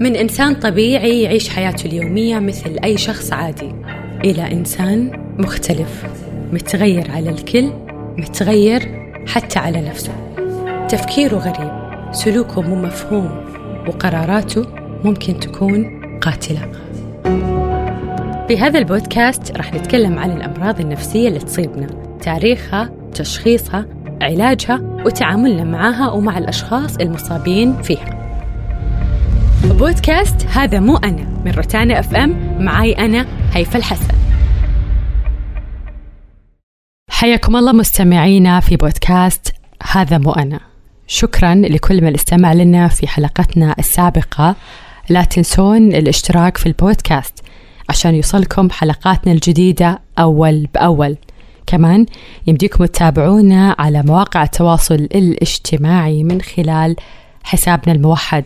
من إنسان طبيعي يعيش حياته اليومية مثل أي شخص عادي. إلى إنسان مختلف متغير على الكل متغير حتى على نفسه. تفكيره غريب سلوكه مو مفهوم وقراراته ممكن تكون قاتلة. في هذا البودكاست راح نتكلم عن الأمراض النفسية اللي تصيبنا تاريخها تشخيصها علاجها وتعاملنا معها ومع الأشخاص المصابين فيها. بودكاست هذا مو أنا من روتانا أف إم معي أنا هيفا الحسن. حياكم الله مستمعينا في بودكاست هذا مو أنا. شكرا لكل من استمع لنا في حلقتنا السابقة. لا تنسون الاشتراك في البودكاست عشان يوصلكم حلقاتنا الجديدة أول بأول. كمان يمديكم تتابعونا على مواقع التواصل الاجتماعي من خلال حسابنا الموحد.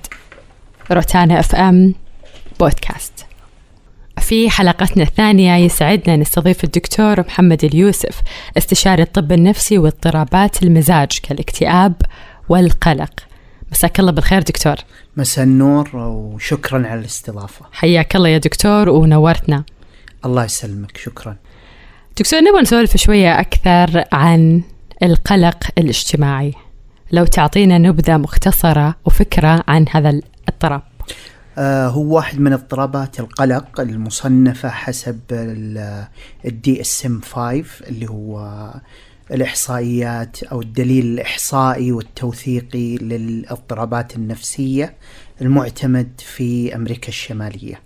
روتانا أف إم بودكاست. في حلقتنا الثانية يسعدنا نستضيف الدكتور محمد اليوسف استشاري الطب النفسي واضطرابات المزاج كالاكتئاب والقلق. مساك الله بالخير دكتور. مساء النور وشكرا على الاستضافة. حياك الله يا دكتور ونورتنا. الله يسلمك شكرا. دكتور نبغى نسولف شوية أكثر عن القلق الاجتماعي. لو تعطينا نبذة مختصرة وفكرة عن هذا الاضطراب آه هو واحد من اضطرابات القلق المصنفة حسب ال DSM 5 اللي هو الإحصائيات أو الدليل الإحصائي والتوثيقي للإضطرابات النفسية المعتمد في أمريكا الشمالية.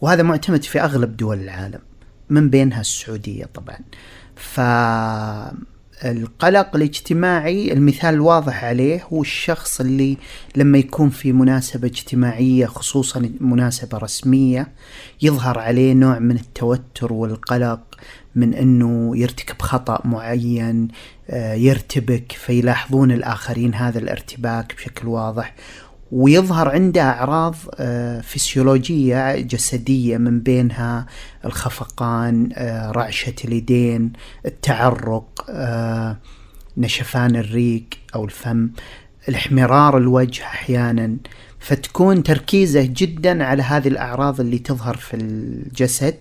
وهذا معتمد في أغلب دول العالم من بينها السعودية طبعا. فالقلق الاجتماعي المثال الواضح عليه هو الشخص اللي لما يكون في مناسبة اجتماعية خصوصا مناسبة رسمية يظهر عليه نوع من التوتر والقلق من إنه يرتكب خطأ معين آه، يرتبك فيلاحظون الآخرين هذا الارتباك بشكل واضح. ويظهر عنده أعراض آه، فسيولوجية جسدية من بينها الخفقان آه، رعشة اليدين التعرق نشفان الريق أو الفم الاحمرار الوجه أحيانا. فتكون تركيزه جدا على هذه الأعراض اللي تظهر في الجسد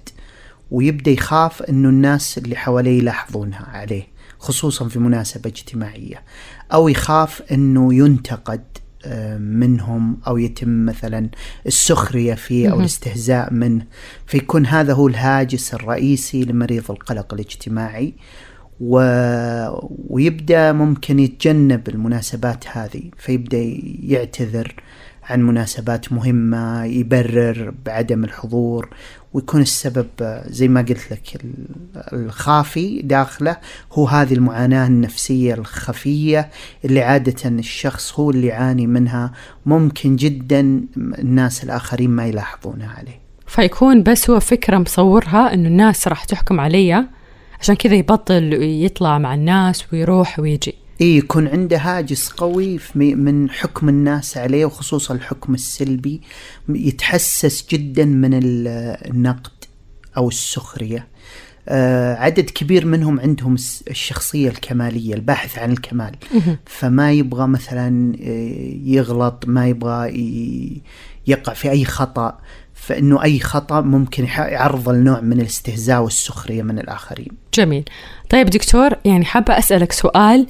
ويبدأ يخاف إنه الناس اللي حواليه يلاحظونها عليه خصوصا في مناسبة اجتماعية. أو يخاف إنه ينتقد. آه، منهم أو يتم مثلا السخرية فيه أو الاستهزاء منه. فيكون هذا هو الهاجس الرئيسي لمريض القلق الاجتماعي. و... ويبدأ ممكن يتجنب المناسبات هذه فيبدأ يعتذر عن مناسبات مهمة يبرر بعدم الحضور ويكون السبب زي ما قلت لك الخافي داخله. هو هذه المعاناة النفسية الخفية اللي عادة الشخص هو اللي يعاني منها. ممكن جدا الناس الآخرين ما يلاحظونها عليه. فيكون بس هو فكرة مصورها أنه الناس راح تحكم علي عشان كذا يبطل يطلع مع الناس ويروح ويجي. إي يكون عنده هاجس قوي من حكم الناس عليه وخصوصا الحكم السلبي يتحسس جدا من النقد أو السخرية آه عدد كبير منهم عندهم الشخصية الكمالية الباحث عن الكمال فما يبغى مثلا آه، يغلط ما يبغى يقع في أي خطأ فإنه أي خطأ ممكن يعرض لنوع من الاستهزاء والسخرية من الآخرين. جميل. طيب دكتور يعني حابة أسألك سؤال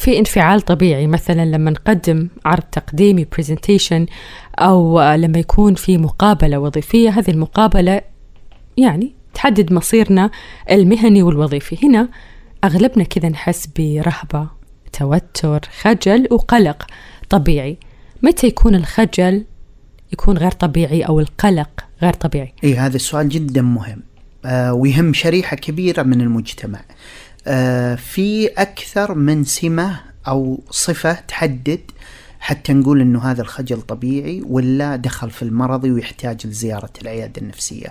في انفعال طبيعي مثلا لما نقدم عرض تقديمي برزنتيشن أو لما يكون في مقابلة وظيفية هذه المقابلة يعني تحدد مصيرنا المهني والوظيفي. هنا أغلبنا كذا نحس برهبة توتر خجل وقلق طبيعي. متى يكون الخجل يكون غير طبيعي أو القلق غير طبيعي؟ إيه هذا السؤال جدا مهم آه ويهم شريحة كبيرة من المجتمع. آه، في أكثر من سمة أو صفة تحدد حتى نقول إنه هذا الخجل طبيعي ولا دخل في المرضي ويحتاج لزيارة العيادة النفسية.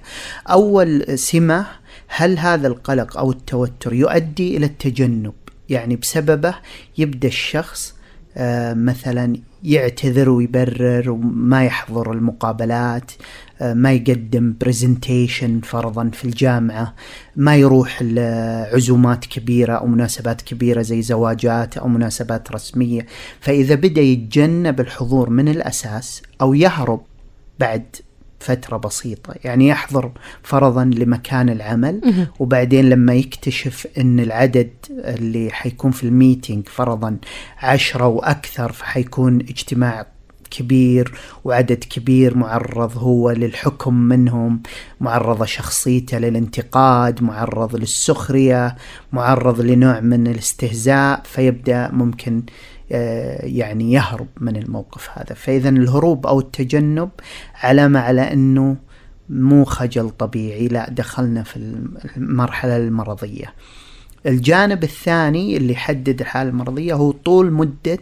أول سمة هل هذا القلق أو التوتر يؤدي إلى التجنب؟ يعني بسببه يبدأ الشخص آه، مثلا يعتذر ويبرر وما يحضر المقابلات آه، ما يقدم برزنتيشن فرضا في الجامعة ما يروح لعزومات كبيرة أو مناسبات كبيرة زي زواجات أو مناسبات رسمية. فإذا بدأ يتجنب الحضور من الأساس أو يهرب بعد فترة بسيطة يعني يحضر فرضا لمكان العمل وبعدين لما يكتشف إن العدد اللي حيكون في الميتينج فرضا عشرة وأكثر فحيكون اجتماع كبير وعدد كبير معرض هو للحكم منهم معرضة شخصيته للانتقاد معرض للسخرية معرض لنوع من الاستهزاء فيبدأ ممكن آه، يعني يهرب من الموقف هذا. فإذا الهروب أو التجنب علامة على أنه مو خجل طبيعي لا دخلنا في المرحلة المرضية. الجانب الثاني اللي يحدد الحالة المرضية هو طول مدة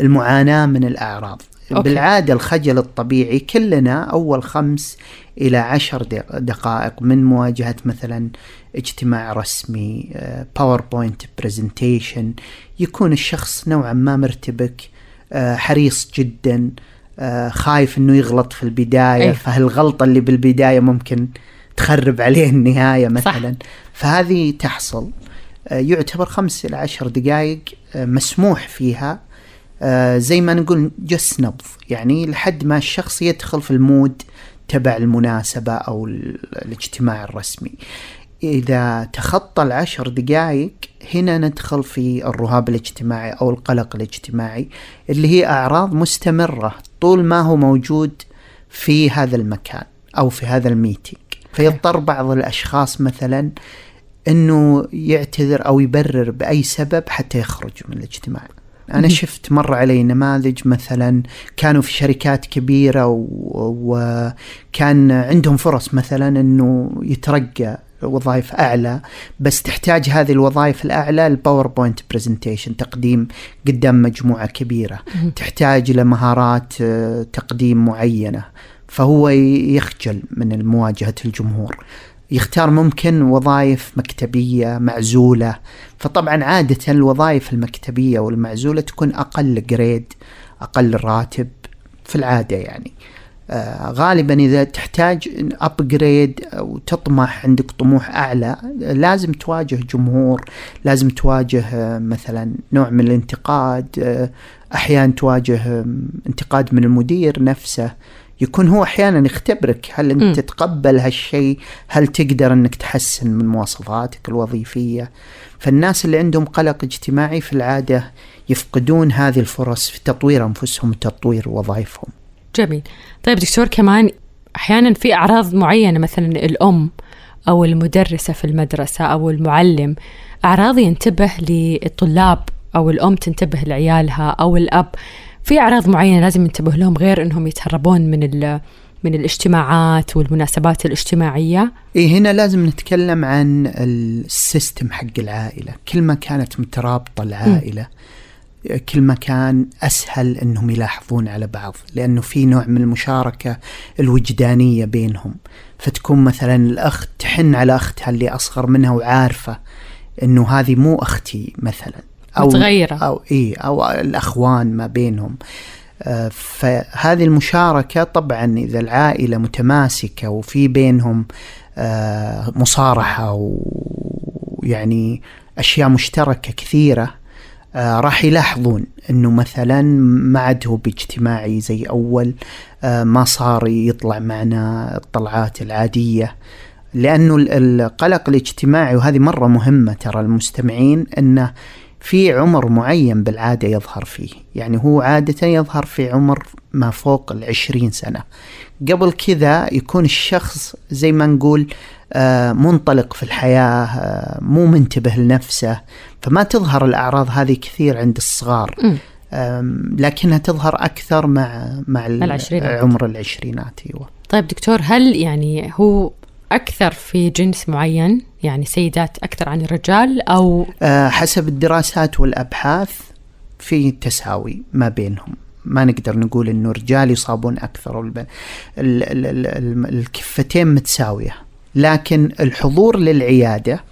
المعاناة من الأعراض. أوكي. بالعادة الخجل الطبيعي كلنا أول خمس إلى عشر دقائق من مواجهة مثلا اجتماع رسمي PowerPoint presentation يكون الشخص نوعا ما مرتبك آه، حريص جدا آه، خايف إنه يغلط في البداية أيه. فهالغلطه اللي بالبداية ممكن تخرب عليه النهاية مثلا صح. فهذه تحصل آه، يعتبر خمس إلى عشر دقائق مسموح فيها زي ما نقول جس نبض. يعني لحد ما الشخص يدخل في ال mood تبع المناسبة أو الاجتماع الرسمي. إذا تخطى العشر دقائق هنا ندخل في الرهاب الاجتماعي أو القلق الاجتماعي اللي هي أعراض مستمرة طول ما هو موجود في هذا المكان أو في هذا الميتينج. فيضطر بعض الأشخاص مثلا أنه يعتذر أو يبرر بأي سبب حتى يخرج من الاجتماع. أنا شفت مر علي نماذج مثلا كانوا في شركات كبيرة وكان عندهم فرص مثلا إنه يترقى وظائف أعلى بس تحتاج هذه الوظائف الأعلى ال PowerPoint presentation تقديم قدام مجموعة كبيرة. تحتاج إلى مهارات آه، تقديم معينة. فهو يخجل من مواجهة الجمهور. يختار ممكن وظائف مكتبية معزولة. فطبعا عادة الوظائف المكتبية والمعزولة تكون أقل grade أقل راتب في العادة يعني. آه، غالبا إذا تحتاج ابجريد أو تطمح عندك طموح أعلى لازم تواجه جمهور لازم تواجه آه، مثلا نوع من الانتقاد آه، أحيانا تواجه انتقاد من المدير نفسه. يكون هو أحيانا يختبرك. هل أنت م. تتقبل هالشيء؟ هل تقدر أنك تحسن من مواصفاتك الوظيفية؟ فالناس اللي عندهم قلق اجتماعي في العادة يفقدون هذه الفرص في تطوير أنفسهم وتطوير وظائفهم. جميل. طيب دكتور كمان أحيانا في أعراض معينة مثلا الأم أو المدرسة في المدرسة أو المعلم أعراض ينتبه للطلاب أو الأم تنتبه لعيالها أو الأب. في أعراض معينة لازم ينتبه لهم غير إنهم يتهربون من من الاجتماعات والمناسبات الاجتماعية؟ اي هنا لازم نتكلم عن السيستم حق العائلة. كل ما كانت مترابطة العائلة م. كل ما كان أسهل إنهم يلاحظون على بعض لأنه في نوع من المشاركة الوجدانية بينهم. فتكون مثلا الأخت تحن على أختها اللي أصغر منها وعارفة إنه هذه مو أختي مثلا. أو متغيرة. أو إي أو الأخوان ما بينهم. آه، فهذه المشاركة طبعا إذا العائلة متماسكة وفي بينهم آه، مصارحة ويعني أشياء مشتركة كثيرة آه راح يلاحظون إنه مثلا ما عاد هو باجتماعي زي أول آه ما صار يطلع معنا الطلعات العادية. لأنه القلق الاجتماعي وهذه مرة مهمة ترى المستمعين إنه في عمر معين بالعادة يظهر فيه. يعني هو عادة يظهر في عمر ما فوق العشرين سنة. قبل كذا يكون الشخص زي ما نقول آه، منطلق في الحياة آه، مو منتبه لنفسه. فما تظهر الأعراض هذه كثير عند الصغار. لكنها تظهر أكثر مع مع العشرينات. عمر العشرينات أيوة. طيب دكتور هل يعني هو أكثر في جنس معين يعني سيدات أكثر عن الرجال أو أه حسب الدراسات والأبحاث في تساوي ما بينهم ما نقدر نقول إنه الرجال يصابون أكثر. الكفتين متساوية لكن الحضور للعيادة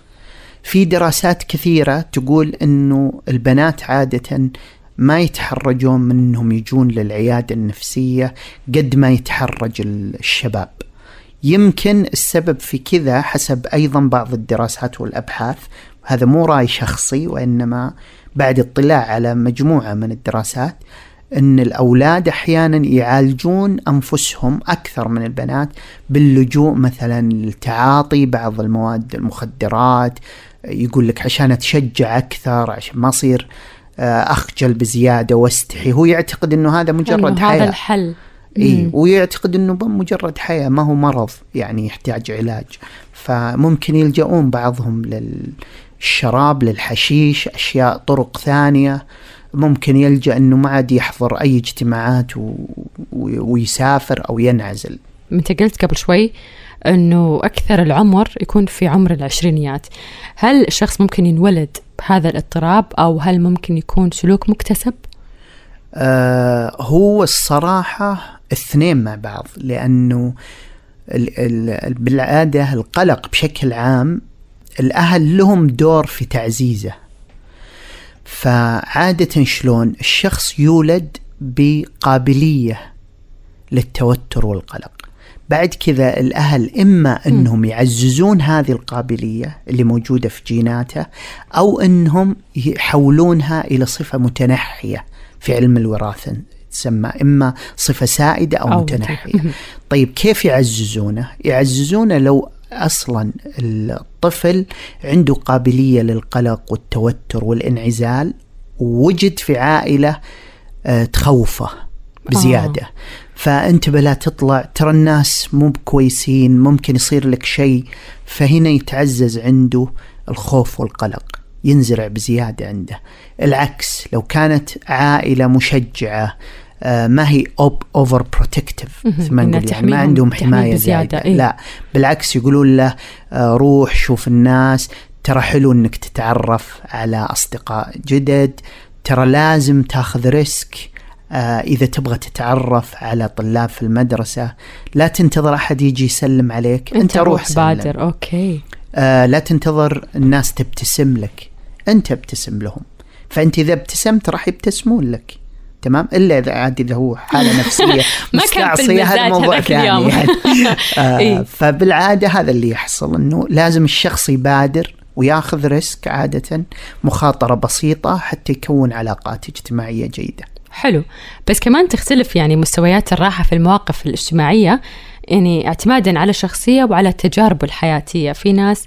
في دراسات كثيرة تقول إنه البنات عادة ما يتحرجون من إنهم يجون للعيادة النفسية قد ما يتحرج الشباب. يمكن السبب في كذا حسب أيضا بعض الدراسات والأبحاث. هذا مو رأي شخصي وإنما بعد اطلاع على مجموعة من الدراسات إن الأولاد أحيانا يعالجون أنفسهم أكثر من البنات باللجوء مثلا لتعاطي بعض المواد المخدرات. يقول لك عشان أتشجع أكثر عشان ما أصير آه، أخجل بزيادة وأستحي. هو يعتقد إنه هذا مجرد حياة. هذا الحل. اي ويعتقد إنه مجرد حياة ما هو مرض يعني يحتاج علاج. فممكن يلجؤون بعضهم للشراب للحشيش أشياء طرق ثانية. ممكن يلجأ إنه ما عاد يحضر أي اجتماعات و... ويسافر أو ينعزل. أنت قلت قبل شوي إنه أكثر العمر يكون في عمر العشرينيات. هل الشخص ممكن ينولد بهذا الاضطراب أو هل ممكن يكون سلوك مكتسب؟ آه هو الصراحة اثنين مع بعض لأنه ال ال بالعادة القلق بشكل عام الأهل لهم دور في تعزيزه. فعادة شلون الشخص يولد بقابلية للتوتر والقلق. بعد كذا الأهل إما أنهم يعززون هذه القابلية اللي موجودة في جيناته أو أنهم يحولونها إلى صفة متنحية في علم الوراثة. تسمى إما صفة سائدة أو, أو متنحية طيب كيف يعززونه؟ يعززونه لو أصلا الطفل عنده قابلية للقلق والتوتر والانعزال ووجد في عائلة آه، تخوفه بزيادة. آه. فانتبه لا تطلع ترى الناس مو كويسين ممكن يصير لك شيء. فهنا يتعزز عنده الخوف والقلق ينزرع بزيادة عنده. العكس لو كانت عائلة مشجعة ما هي اوب overprotective ما نقول يعني ما عندهم حماية زياده إيه؟ لا بالعكس يقولون له آه، روح شوف الناس ترى حلو إنك تتعرف على أصدقاء جدد ترى لازم تاخذ risk آه إذا تبغى تتعرف على طلاب في المدرسة. لا تنتظر أحد يجي يسلم عليك أنت, أنت روح بادر okay. آه لا تنتظر الناس تبتسم لك أنت ابتسم لهم. فأنت إذا ابتسمت راح يبتسمون لك. تمام؟ إلا إذا عاد إذا هو حالة نفسية مستعصية هذا موضوع ثاني يعني. آه إيه؟ فبالعادة هذا اللي يحصل إنه لازم الشخص يبادر وياخذ ريسك عادة مخاطرة بسيطة حتى يكون علاقات اجتماعية جيدة. حلو. بس كمان تختلف يعني مستويات الراحة في المواقف الاجتماعية يعني اعتمادا على الشخصية وعلى تجاربه الحياتية. في ناس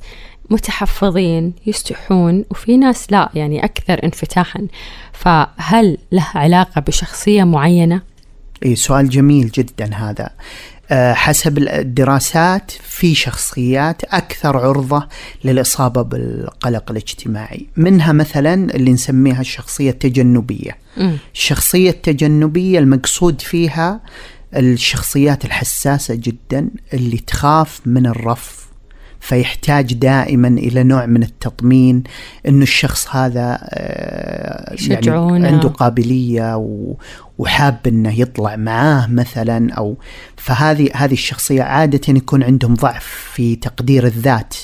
متحفظين يستحون وفي ناس لا يعني أكثر انفتاحا فهل له علاقة بشخصية معينة؟ اي سؤال جميل جدا هذا آه، حسب الدراسات في شخصيات أكثر عرضة للإصابة بالقلق الاجتماعي منها مثلا اللي نسميها الشخصية التجنبية م. الشخصية التجنبية المقصود فيها الشخصيات الحساسة جدا اللي تخاف من الرفض فيحتاج دائما إلى نوع من التطمين إنه الشخص هذا آه، يعني عنده قابلية وحاب إنه يطلع معاه مثلا أو فهذه هذه الشخصية عادة يكون عندهم ضعف في تقدير الذات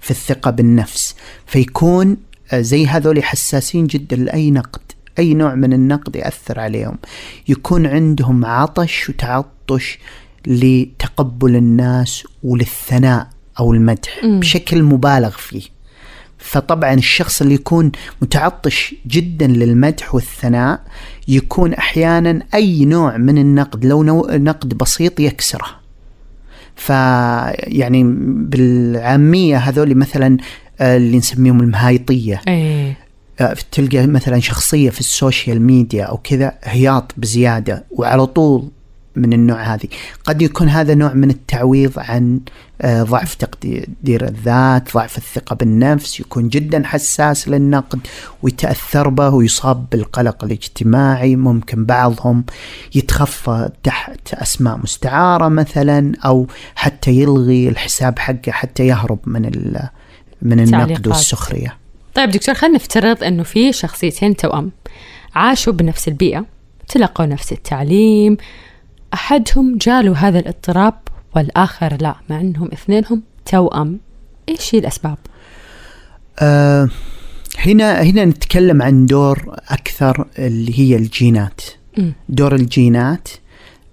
في الثقة بالنفس فيكون آه، زي هذول حساسين جدا لأي نقد أي نوع من النقد يأثر عليهم. يكون عندهم عطش وتعطش لتقبل الناس وللثناء. أو المدح م. بشكل مبالغ فيه فطبعا الشخص اللي يكون متعطش جدا للمدح والثناء يكون أحيانا أي نوع من النقد لو نقد بسيط يكسره فيعني بالعامية هذول مثلا آه، اللي نسميهم المهايطية أيه. تلقى مثلا شخصية في السوشيال ميديا أو كذا هياط بزيادة وعلى طول من النوع هذه. قد يكون هذا نوع من التعويض عن آه، ضعف تقدير الذات ضعف الثقة بالنفس يكون جدا حساس للنقد ويتأثر به ويصاب بالقلق الاجتماعي. ممكن بعضهم يتخفى تحت أسماء مستعارة مثلا أو حتى يلغي الحساب حقه حتى يهرب من من النقد والسخرية. طيب دكتور خلينا نفترض أنه في شخصيتين توأم عاشوا بنفس البيئة تلقوا نفس التعليم أحدهم جاله هذا الاضطراب والآخر لا مع أنهم اثنينهم توأم. إيش هي الأسباب؟ أه هنا هنا نتكلم عن دور أكثر اللي هي الجينات. دور الجينات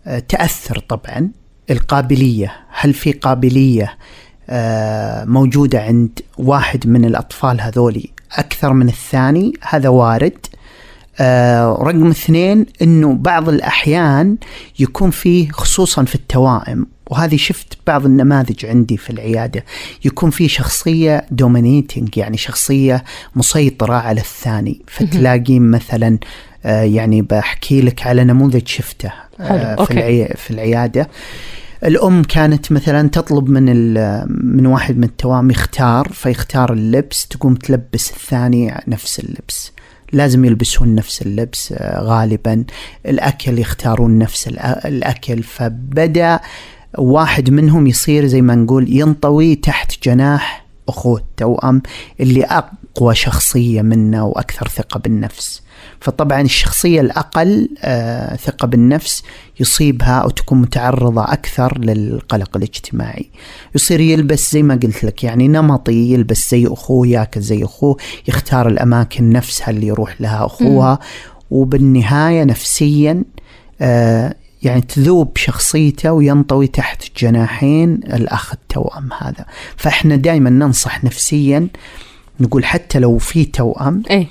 آه، تأثر طبعا. القابلية هل في قابلية آه، موجودة عند واحد من الأطفال هذولي أكثر من الثاني؟ هذا وارد. آه، رقم اثنين إنه بعض الأحيان يكون فيه خصوصا في التوائم وهذه شفت بعض النماذج عندي في العيادة يكون في شخصية دومينيتنج يعني شخصية مسيطرة على الثاني. فتلاقي مثلا آه، يعني بحكي لك على نموذج شفته آه، في. العي- في العيادة. الأم كانت مثلا تطلب من ال- من واحد من التوام يختار فيختار اللبس تقوم تلبس الثاني نفس اللبس. لازم يلبسون نفس اللبس آه، غالبا الأكل يختارون نفس الأ- الأكل. فبدأ واحد منهم يصير زي ما نقول ينطوي تحت جناح اخوه التوأم اللي أقوى شخصية منه وأكثر ثقة بالنفس. فطبعا الشخصية الأقل آه، ثقة بالنفس يصيبها أو تكون متعرضة أكثر للقلق الاجتماعي. يصير يلبس زي ما قلت لك يعني نمطي يلبس زي أخوه ياكل زي أخوه يختار الأماكن نفسها اللي يروح لها أخوها. وبالنهاية نفسيا آه، يعني تذوب شخصيته وينطوي تحت جناحين الأخ التوأم هذا. فإحنا دائما ننصح نفسيا نقول حتى لو في توأم إيه.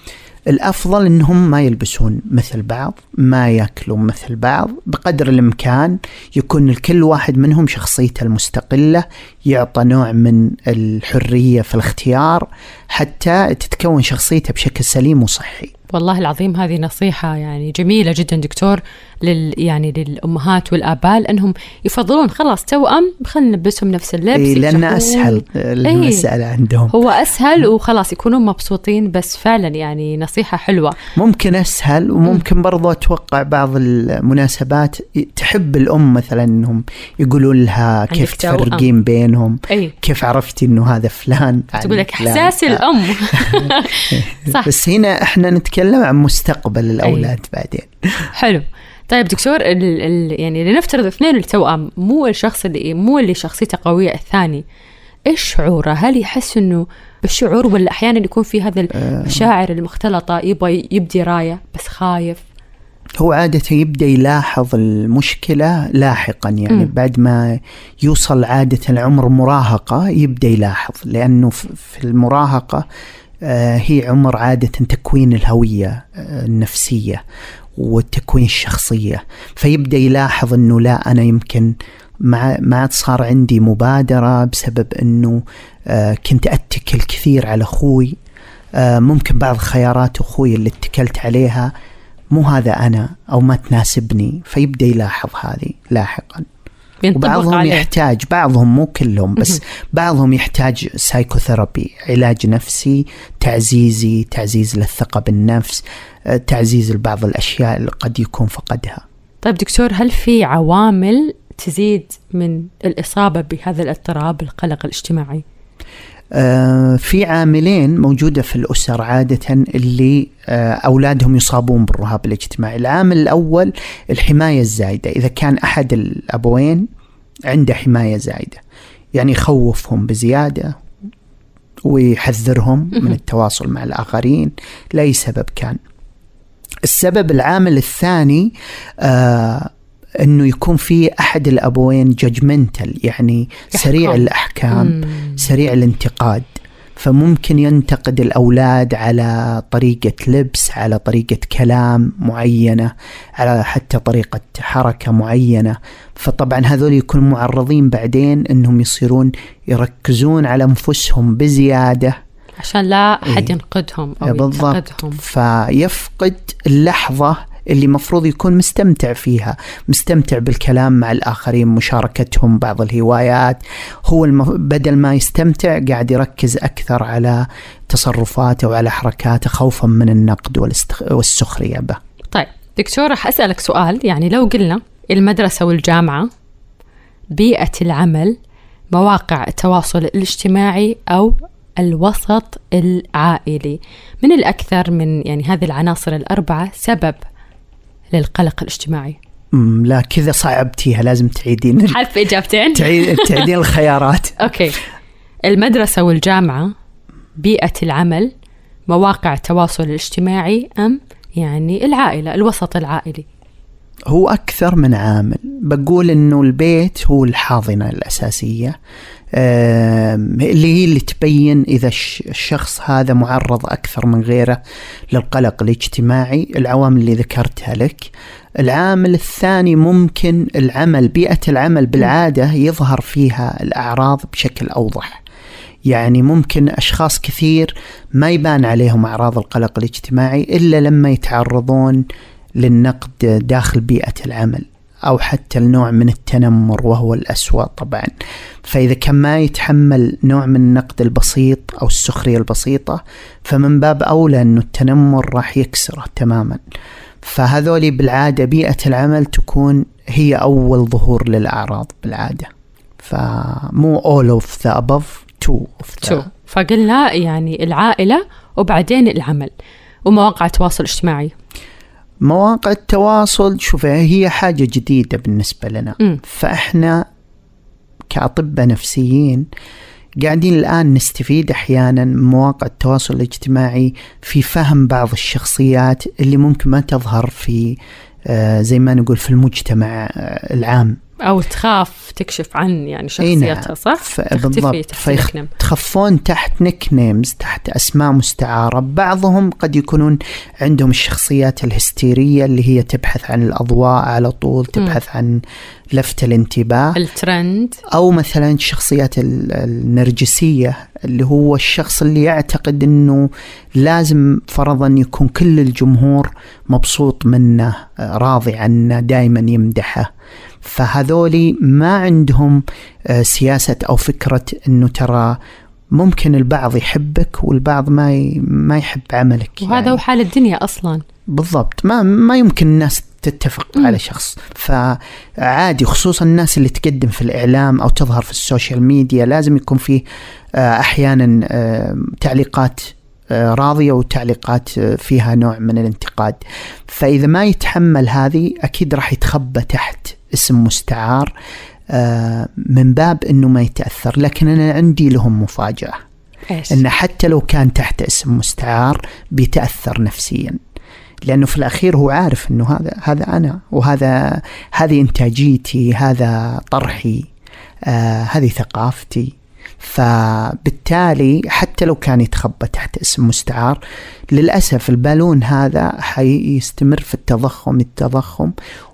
الأفضل إنهم ما يلبسون مثل بعض ما يأكلون مثل بعض بقدر الإمكان يكون الكل واحد منهم شخصيته المستقلة يعطى نوع من الحرية في الاختيار حتى تتكون شخصيته بشكل سليم وصحي. والله العظيم هذه نصيحة يعني جميلة جدا دكتور. لل يعني للأمهات والآباء لأنهم يفضلون خلاص توأم خلينا نلبسهم نفس اللبس إيه لأن. أسهل المسألة عندهم. هو أسهل وخلاص يكونون مبسوطين بس فعلا يعني نصيحة حلوة. ممكن أسهل وممكن برضو أتوقع بعض المناسبات تحب الأم مثلا إنهم يقولون لها كيف. تفرقين بينهم أي كيف عرفتي إنه هذا فلان تقول لك فلان؟ إحساس الأم. صح. بس هنا إحنا نتكلم عن مستقبل الأولاد بعدين. حلو. طيب دكتور ال ال يعني لنفترض اثنين التوأم مو الشخص اللي مو اللي شخصيته قوية الثاني إيش شعوره؟ هل يحس إنه بالشعور ولا أحيانا يكون في هذا المشاعر المختلطة يبغى يبدي راية بس خايف هو عادة يبدأ يلاحظ المشكلة لاحقا يعني. م. بعد ما يوصل عادة العمر مراهقة يبدأ يلاحظ لأنه في في المراهقة آه، هي عمر عادة تكوين الهوية آه، النفسية والتكوين الشخصية. فيبدأ يلاحظ أنه لا أنا يمكن ما ما صار عندي مبادرة بسبب أنه آه، كنت أتكل كثير على أخوي. آه، ممكن بعض خيارات أخوي اللي اتكلت عليها مو هذا أنا أو ما تناسبني. فيبدأ يلاحظ هذه لاحقا. وبعضهم عليه. يحتاج بعضهم مو كلهم بس بعضهم يحتاج سايكوثيرابي علاج نفسي تعزيزي تعزيز للثقة بالنفس آه، تعزيز لبعض الأشياء اللي قد يكون فقدها. طيب دكتور هل في عوامل تزيد من الإصابة بهذا الاضطراب القلق الاجتماعي؟ آه، في عاملين موجودة في الأسر عادة اللي آه، أولادهم يصابون بالرهاب الاجتماعي. العامل الأول الحماية الزايدة. إذا كان أحد الأبوين عنده حماية زايدة يعني يخوفهم بزيادة ويحذرهم من التواصل مع الآخرين لأي سبب كان. السبب العامل الثاني آه إنه يكون في أحد الأبوين ججمنتال يعني سريع يحكم. الأحكام مم. سريع الانتقاد فممكن ينتقد الأولاد على طريقة لبس على طريقة كلام معينة على حتى طريقة حركة معينة فطبعا هذول يكونوا معرضين بعدين أنهم يصيرون يركزون على أنفسهم بزيادة عشان لا أحد إيه. ينقدهم أو بالضبط ينتقدهم فيفقد اللحظة اللي مفروض يكون مستمتع فيها مستمتع بالكلام مع الآخرين مشاركتهم بعض الهوايات. هو المف... بدل ما يستمتع قاعد يركز أكثر على تصرفاته وعلى حركاته خوفا من النقد والاست... والسخرية به. طيب دكتور راح أسألك سؤال. يعني لو قلنا المدرسة والجامعة بيئة العمل مواقع التواصل الاجتماعي أو الوسط العائلي من الأكثر من يعني هذه العناصر الأربعة سبب للقلق الاجتماعي. لا كذا صعبتيها لازم تعيدين. حرف إجابتين؟ تعيد- تعيدين الخيارات. أوكي. المدرسة والجامعة بيئة العمل مواقع التواصل الاجتماعي أم يعني العائلة الوسط العائلي؟ هو أكثر من عامل. بقول أنه البيت هو الحاضنة الأساسية. اللي هي اللي تبين إذا الشخص هذا معرض أكثر من غيره للقلق الاجتماعي العوامل اللي ذكرتها لك. العامل الثاني ممكن العمل بيئة العمل بالعادة يظهر فيها الأعراض بشكل أوضح. يعني ممكن أشخاص كثير ما يبان عليهم أعراض القلق الاجتماعي إلا لما يتعرضون للنقد داخل بيئة العمل. أو حتى النوع من التنمر وهو الأسوأ طبعا. فإذا كان ما يتحمل نوع من النقد البسيط أو السخرية البسيطة فمن باب أولى أنه التنمر راح يكسره تماما. فهذولي بالعادة بيئة العمل تكون هي أول ظهور للأعراض بالعادة. فمو all of the above two of the two. فقلنا يعني العائلة وبعدين العمل ومواقع التواصل الاجتماعي. مواقع التواصل شوف هي حاجة جديدة بالنسبة لنا م. فإحنا كأطباء نفسيين قاعدين الآن نستفيد أحيانا من مواقع التواصل الاجتماعي في فهم بعض الشخصيات اللي ممكن ما تظهر في آه، زي ما نقول في المجتمع آه، العام أو تخاف تكشف عن يعني شخصيتها نعم. صح؟ بالضبط تخفون تحت نيك نيمز تحت أسماء مستعارة بعضهم قد يكونون عندهم الشخصيات الهستيرية اللي هي تبحث عن الأضواء على طول تبحث م. عن لفت الانتباه الترند أو مثلا الشخصيات النرجسية اللي هو الشخص اللي يعتقد إنه لازم فرضا يكون كل الجمهور مبسوط منه راضي عنه دائما يمدحه فهذولي ما عندهم آه، سياسة أو فكرة أنه ترى ممكن البعض يحبك والبعض ما ما يحب عملك وهذا يعني. هو حال الدنيا أصلا. بالضبط. ما ما يمكن الناس تتفق م. على شخص. فعادي خصوصا الناس اللي تقدم في الإعلام أو تظهر في السوشيال ميديا لازم يكون فيه آه، أحيانا آه، تعليقات راضية وتعليقات فيها نوع من الانتقاد. فإذا ما يتحمل هذه أكيد راح يتخبى تحت. اسم مستعار آه، من باب إنه ما يتأثر لكن أنا عندي لهم مفاجأة. إيش؟ إنه حتى لو كان تحت اسم مستعار بيتأثر نفسيا. لأنه في الأخير هو عارف إنه هذا هذا أنا وهذا هذه إنتاجيتي هذا طرحي آه هذه ثقافتي. فبالتالي حتى لو كان يتخبى تحت اسم مستعار للأسف البالون هذا حيستمر في التضخم التضخم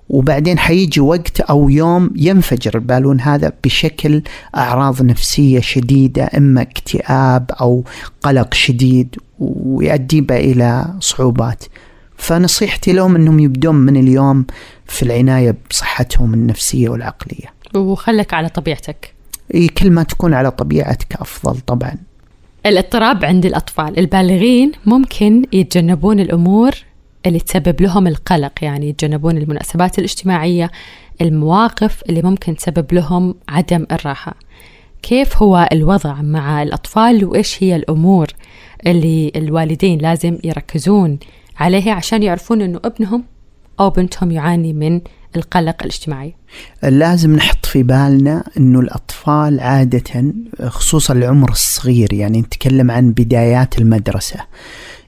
وبعدين حيجي وقت أو يوم ينفجر البالون هذا بشكل أعراض نفسية شديدة إما اكتئاب أو قلق شديد ويؤدي إلى صعوبات. فنصيحتي لهم أنهم يبدون من اليوم في العناية بصحتهم النفسية والعقلية. وخلك على طبيعتك. كل ما تكون على طبيعتك أفضل طبعا. الاضطراب عند الأطفال. البالغين ممكن يتجنبون الأمور اللي تسبب لهم القلق يعني يتجنبون المناسبات الاجتماعية المواقف اللي ممكن تسبب لهم عدم الراحة. كيف هو الوضع مع الأطفال؟ وإيش هي الأمور اللي الوالدين لازم يركزون عليها عشان يعرفون أنه ابنهم أو بنتهم يعاني من القلق الاجتماعي؟ لازم نحط في بالنا أنه الأطفال عادة خصوصا العمر الصغير يعني نتكلم عن بدايات المدرسة.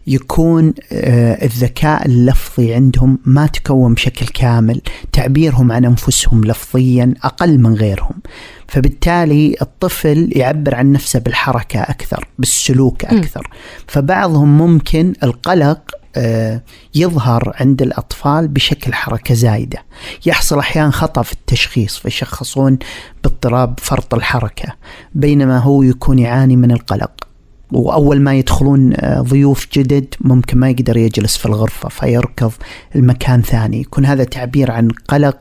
يكون آه، الذكاء اللفظي عندهم ما تكون بشكل كامل تعبيرهم عن أنفسهم لفظيا أقل من غيرهم. فبالتالي الطفل يعبر عن نفسه بالحركة أكثر بالسلوك أكثر. فبعضهم ممكن القلق آه، يظهر عند الأطفال بشكل حركة زايدة. يحصل أحيانا خطأ في التشخيص فيشخصون باضطراب فرط الحركة بينما هو يكون يعاني من القلق. وأول ما يدخلون آه، ضيوف جدد ممكن ما يقدر يجلس في الغرفة فيركض المكان ثاني. يكون هذا تعبير عن قلق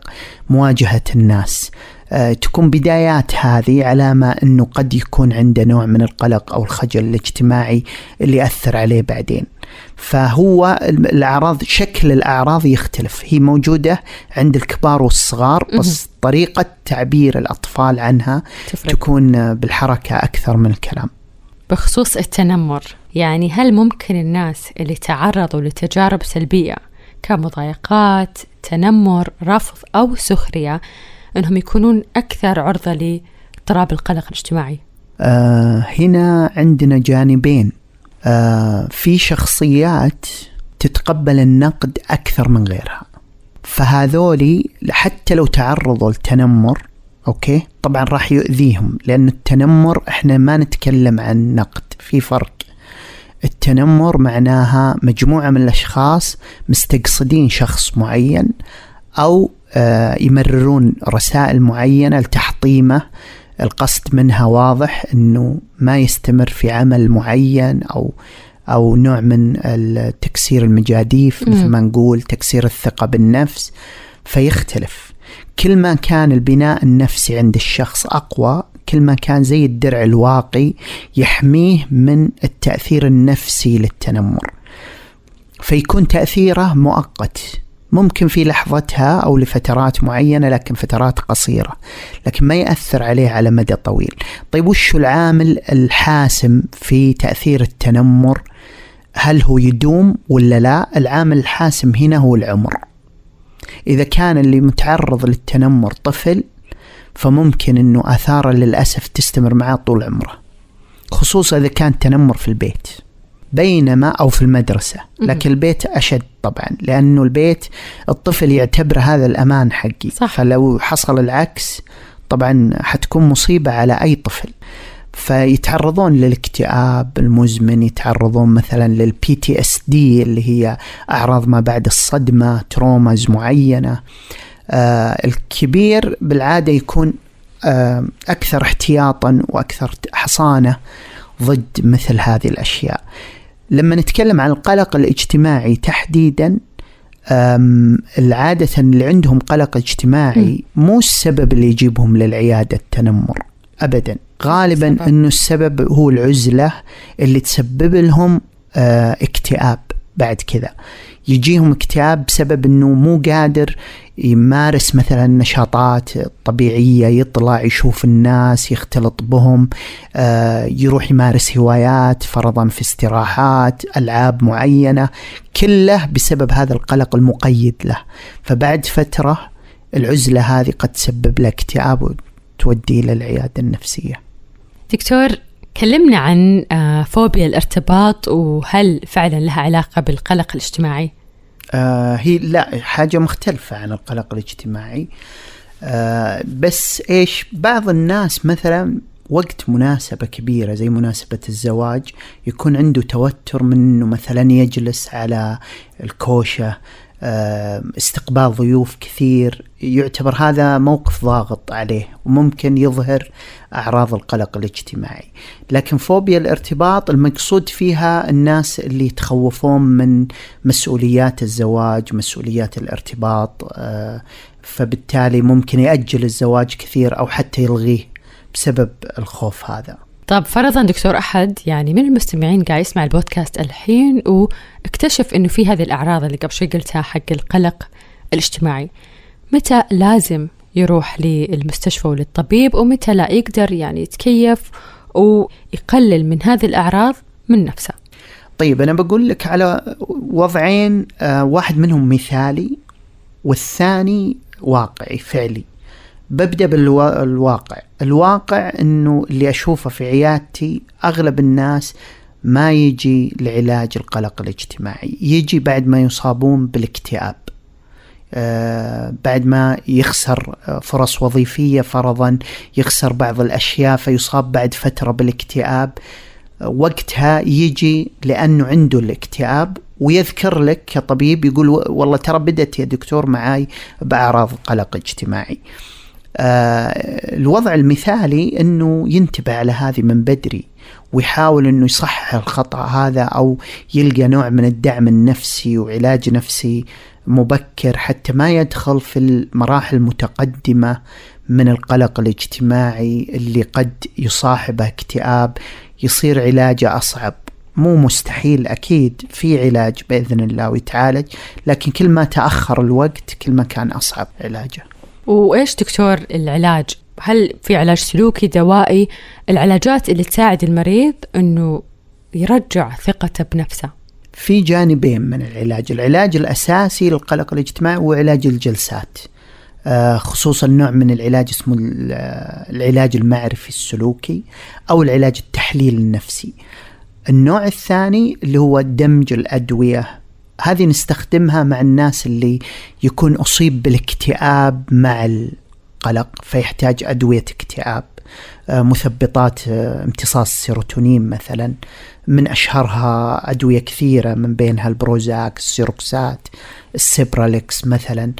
مواجهة الناس. آه، تكون بدايات هذه علامة أنه قد يكون عنده نوع من القلق أو الخجل الاجتماعي اللي أثر عليه بعدين. فهو الأعراض شكل الأعراض يختلف. هي موجودة عند الكبار والصغار بس طريقة تعبير الأطفال عنها تفرق. تكون بالحركة أكثر من الكلام. بخصوص التنمر. يعني هل ممكن الناس اللي تعرضوا لتجارب سلبية كمضايقات تنمر رفض أو سخرية أنهم يكونون أكثر عرضة لاضطراب القلق الاجتماعي؟ آه هنا عندنا جانبين. آه في شخصيات تتقبل النقد أكثر من غيرها. فهذولي حتى لو تعرضوا للتنمر أوكي؟ طبعا راح يؤذيهم لأن التنمر إحنا ما نتكلم عن نقد في فرق. التنمر معناها مجموعة من الأشخاص مستقصدين شخص معين أو آه يمررون رسائل معينة لتحطيمه. القصد منها واضح أنه ما يستمر في عمل معين أو أو نوع من تكسير المجاديف مثل ما نقول تكسير الثقة بالنفس فيختلف. كل ما كان البناء النفسي عند الشخص أقوى كل ما كان زي الدرع الواقي يحميه من التأثير النفسي للتنمر. فيكون تأثيره مؤقت ممكن في لحظتها أو لفترات معينة لكن فترات قصيرة لكن ما يأثر عليه على مدى طويل. طيب وش العامل الحاسم في تأثير التنمر؟ هل هو يدوم ولا لا؟ العامل الحاسم هنا هو العمر. إذا كان اللي متعرض للتنمر طفل فممكن أنه آثاره للأسف تستمر معاه طول عمره خصوصا إذا كان تنمر في البيت بينما أو في المدرسة. لكن البيت أشد طبعا لأنه البيت الطفل يعتبر هذا الأمان حقي. صح. فلو حصل العكس طبعا حتكون مصيبة على أي طفل. فيتعرضون للاكتئاب المزمن يتعرضون مثلا لل PTSD اللي هي أعراض ما بعد الصدمة traumas معينة. آه الكبير بالعادة يكون آه أكثر احتياطا وأكثر حصانة ضد مثل هذه الأشياء. لما نتكلم عن القلق الاجتماعي تحديدا العادة اللي عندهم قلق اجتماعي مو السبب اللي يجيبهم للعيادة التنمر أبدا. غالبا السبب. إنه السبب هو العزلة اللي تسبب لهم آه اكتئاب بعد كذا. يجيهم اكتئاب بسبب إنه مو قادر يمارس مثلا نشاطات طبيعية يطلع يشوف الناس يختلط بهم آه يروح يمارس هوايات فرضا في استراحات ألعاب معينة كله بسبب هذا القلق المقيد له. فبعد فترة العزلة هذه قد تسبب له اكتئاب وتوديه للعيادة النفسية. دكتور كلمنا عن آه، فوبيا الارتباط وهل فعلا لها علاقة بالقلق الاجتماعي؟ آه هي لا حاجة مختلفة عن القلق الاجتماعي آه بس إيش بعض الناس مثلا وقت مناسبة كبيرة زي مناسبة الزواج يكون عنده توتر من انه مثلا يجلس على الكوشة استقبال ضيوف كثير. يعتبر هذا موقف ضاغط عليه وممكن يظهر أعراض القلق الاجتماعي. لكن فوبيا الارتباط المقصود فيها الناس اللي يتخوفون من مسؤوليات الزواج مسؤوليات الارتباط آه، فبالتالي ممكن يأجل الزواج كثير أو حتى يلغيه بسبب الخوف هذا. طب فرضا دكتور أحد يعني من المستمعين قاعد يسمع البودكاست الحين واكتشف إنه في هذه الأعراض اللي قبل شوي قلتها حق القلق الاجتماعي متى لازم يروح للمستشفى وللطبيب ومتى لا يقدر يعني يتكيف ويقلل من هذه الأعراض من نفسه؟ طيب أنا بقول لك على وضعين آه واحد منهم مثالي والثاني واقعي فعلي. ببدأ بالواقع الواقع إنه اللي أشوفه في عيادتي أغلب الناس ما يجي لعلاج القلق الاجتماعي يجي بعد ما يصابون بالاكتئاب. آه بعد ما يخسر فرص وظيفية فرضا يخسر بعض الأشياء فيصاب بعد فترة بالاكتئاب. وقتها يجي لأنه عنده الاكتئاب ويذكر لك كطبيب يقول والله ترى بدت يا دكتور معاي بأعراض قلق اجتماعي. آه، الوضع المثالي إنه ينتبه على هذه من بدري ويحاول إنه يصحح الخطأ هذا أو يلقى نوع من الدعم النفسي وعلاج نفسي مبكر حتى ما يدخل في المراحل المتقدمة من القلق الاجتماعي اللي قد يصاحبه اكتئاب يصير علاجه أصعب. مو مستحيل أكيد في علاج بإذن الله ويتعالج لكن كل ما تأخر الوقت كل ما كان أصعب علاجه. وإيش دكتور العلاج؟ هل في علاج سلوكي دوائي؟ العلاجات اللي تساعد المريض إنه يرجع ثقته بنفسه. في جانبين من العلاج، العلاج الأساسي للقلق الاجتماعي هو علاج الجلسات. آه، خصوصا نوع من العلاج اسمه العلاج المعرفي السلوكي أو العلاج التحليل النفسي. النوع الثاني اللي هو دمج الأدوية هذه نستخدمها مع الناس اللي يكون أصيب بالاكتئاب مع القلق فيحتاج أدوية اكتئاب آه، مثبطات آه، امتصاص السيروتونين مثلا. من أشهرها أدوية كثيرة من بينها البروزاك السيروكسات السيبراليكس مثلا.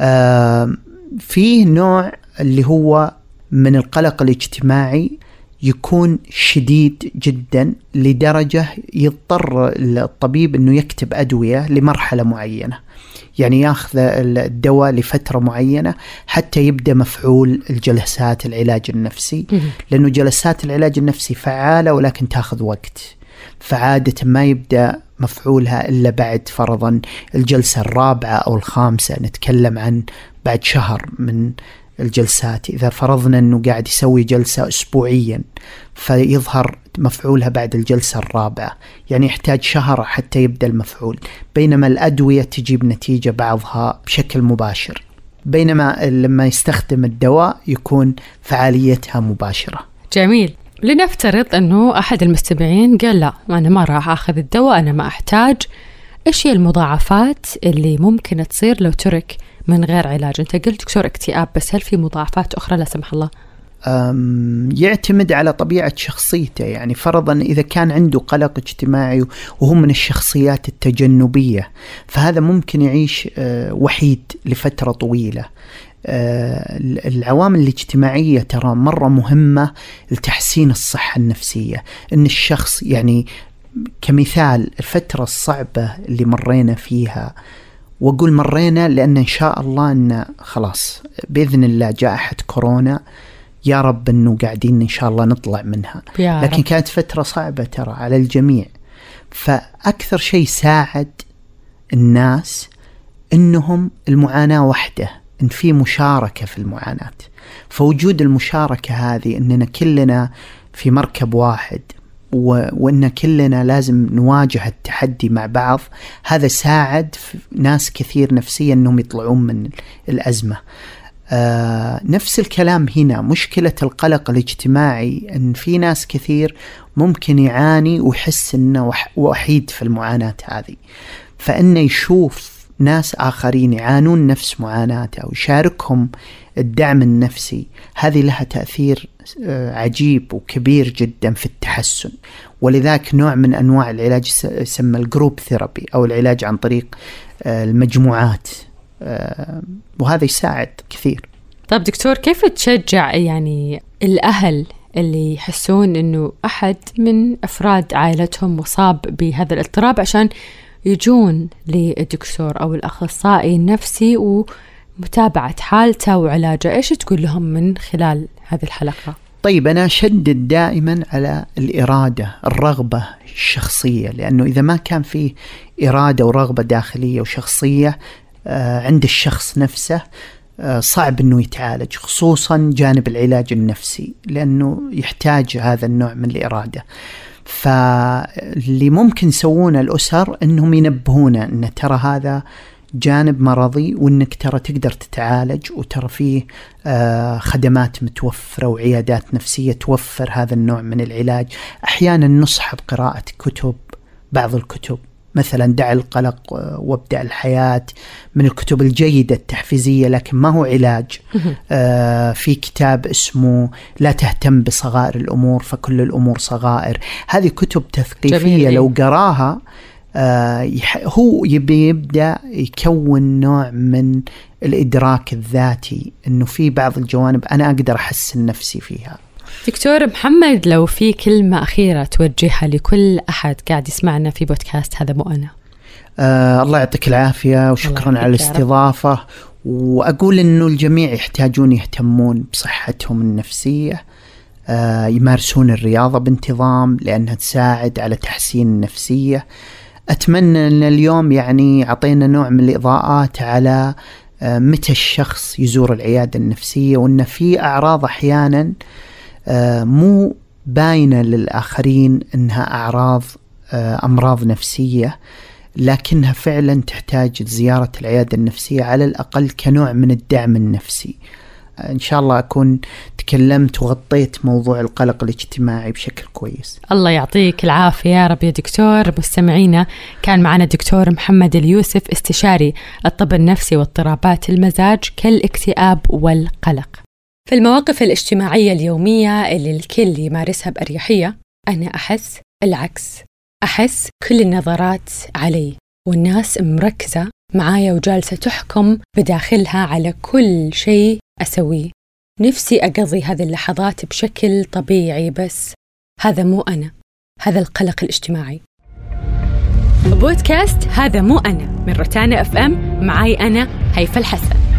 آه، فيه نوع اللي هو من القلق الاجتماعي يكون شديد جدا لدرجة يضطر الطبيب أنه يكتب أدوية لمرحلة معينة. يعني ياخذ الدواء لفترة معينة حتى يبدأ مفعول الجلسات العلاج النفسي. لأنه جلسات العلاج النفسي فعالة ولكن تاخذ وقت. فعادة ما يبدأ مفعولها إلا بعد فرضا الجلسة الرابعة أو الخامسة. نتكلم عن بعد شهر من الجلسات. إذا فرضنا أنه قاعد يسوي جلسة أسبوعيا فيظهر مفعولها بعد الجلسة الرابعة. يعني يحتاج شهر حتى يبدأ المفعول. بينما الأدوية تجيب نتيجة بعضها بشكل مباشر. بينما لما يستخدم الدواء يكون فعاليتها مباشرة. جميل. لنفترض أنه أحد المستمعين قال لا أنا ما راح أخذ الدواء أنا ما أحتاج. إيش هي المضاعفات اللي ممكن تصير لو ترك من غير علاج. أنت قلت دكتور اكتئاب بس هل في مضاعفات أخرى؟ لا سمح الله. يعتمد على طبيعة شخصيته. يعني فرضا إذا كان عنده قلق اجتماعي وهو من الشخصيات التجنبية فهذا ممكن يعيش أه، وحيد لفترة طويلة. أه، العوامل الاجتماعية ترى مرة مهمة لتحسين الصحة النفسية. إن الشخص يعني كمثال الفترة الصعبة اللي مرينا فيها وأقول مرينا لأن إن شاء الله إن خلاص بإذن الله جائحة كورونا يا رب إنه قاعدين إن شاء الله نطلع منها. يا لكن رب. كانت فترة صعبة ترى على الجميع. فأكثر شيء ساعد الناس إنهم المعاناة وحدة إن في مشاركة في المعاناة. فوجود المشاركة هذه إننا كلنا في مركب واحد وإن كلنا لازم نواجه التحدي مع بعض هذا ساعد ناس كثير نفسيا إنهم يطلعون من الأزمة. آه نفس الكلام هنا مشكلة القلق الاجتماعي إن في ناس كثير ممكن يعاني ويحس إنه وحيد في المعاناة هذه. فإنه يشوف ناس آخرين يعانون نفس معاناته ويشاركهم الدعم النفسي. هذه لها تأثير آه، عجيب وكبير جدا في التحسن. ولذلك نوع من أنواع العلاج يسمى ال group therapy أو العلاج عن طريق آه، المجموعات آه، وهذا يساعد كثير. طيب دكتور كيف تشجع يعني الأهل اللي يحسون إنه أحد من أفراد عائلتهم مصاب بهذا الاضطراب عشان يجون للدكتور أو الأخصائي النفسي ومتابعة حالته وعلاجه إيش تقول لهم من خلال هذه الحلقة؟ طيب أنا أشدد دائما على الإرادة الرغبة الشخصية لأنه إذا ما كان في إرادة ورغبة داخلية وشخصية آه، عند الشخص نفسه آه، صعب إنه يتعالج خصوصا جانب العلاج النفسي لأنه يحتاج هذا النوع من الإرادة. فاللي ممكن يسوونه الأسر أنهم ينبهونا أن ترى هذا جانب مرضي وإنك ترى تقدر تتعالج وترى فيه آه، خدمات متوفرة وعيادات نفسية توفر هذا النوع من العلاج، أحيانا نصحب قراءة كتب بعض الكتب. مثلا دع القلق وابدأ الحياة من الكتب الجيدة التحفيزية لكن ما هو علاج. آه في كتاب اسمه لا تهتم بصغائر الأمور فكل الأمور صغائر. هذه كتب تثقيفية جميل. لو قراها آه هو يبي يبدأ يكون نوع من الإدراك الذاتي أنه في بعض الجوانب أنا أقدر أحسن نفسي فيها. دكتور محمد لو في كلمة أخيرة توجهها لكل أحد قاعد يسمعنا في بودكاست هذا مو أنا؟ آه الله يعطيك العافية وشكرا على الاستضافة. وأقول أنه الجميع يحتاجون يهتمون بصحتهم النفسية آه يمارسون الرياضة بانتظام لأنها تساعد على تحسين النفسية. أتمنى أن اليوم يعني أعطينا نوع من الإضاءات على آه متى الشخص يزور العيادة النفسية وأن في أعراض أحيانا آه آه، مو باينة للآخرين إنها أعراض آه، أمراض نفسية لكنها فعلا تحتاج زيارة العيادة النفسية على الأقل كنوع من الدعم النفسي. إن شاء الله أكون تكلمت وغطيت موضوع القلق الاجتماعي بشكل كويس. الله يعطيك العافية يا رب يا دكتور. مستمعينا كان معنا الدكتور محمد اليوسف استشاري الطب النفسي واضطرابات المزاج كالاكتئاب والقلق. في المواقف الاجتماعية اليومية اللي الكل يمارسها بأريحية أنا أحس العكس. أحس كل النظرات علي والناس مركزة معايا وجالسة تحكم بداخلها على كل شيء أسويه. نفسي أقضي هذه اللحظات بشكل طبيعي بس هذا مو أنا هذا القلق الاجتماعي. بودكاست هذا مو أنا من روتانا أف أم معاي أنا هيفا الحسن.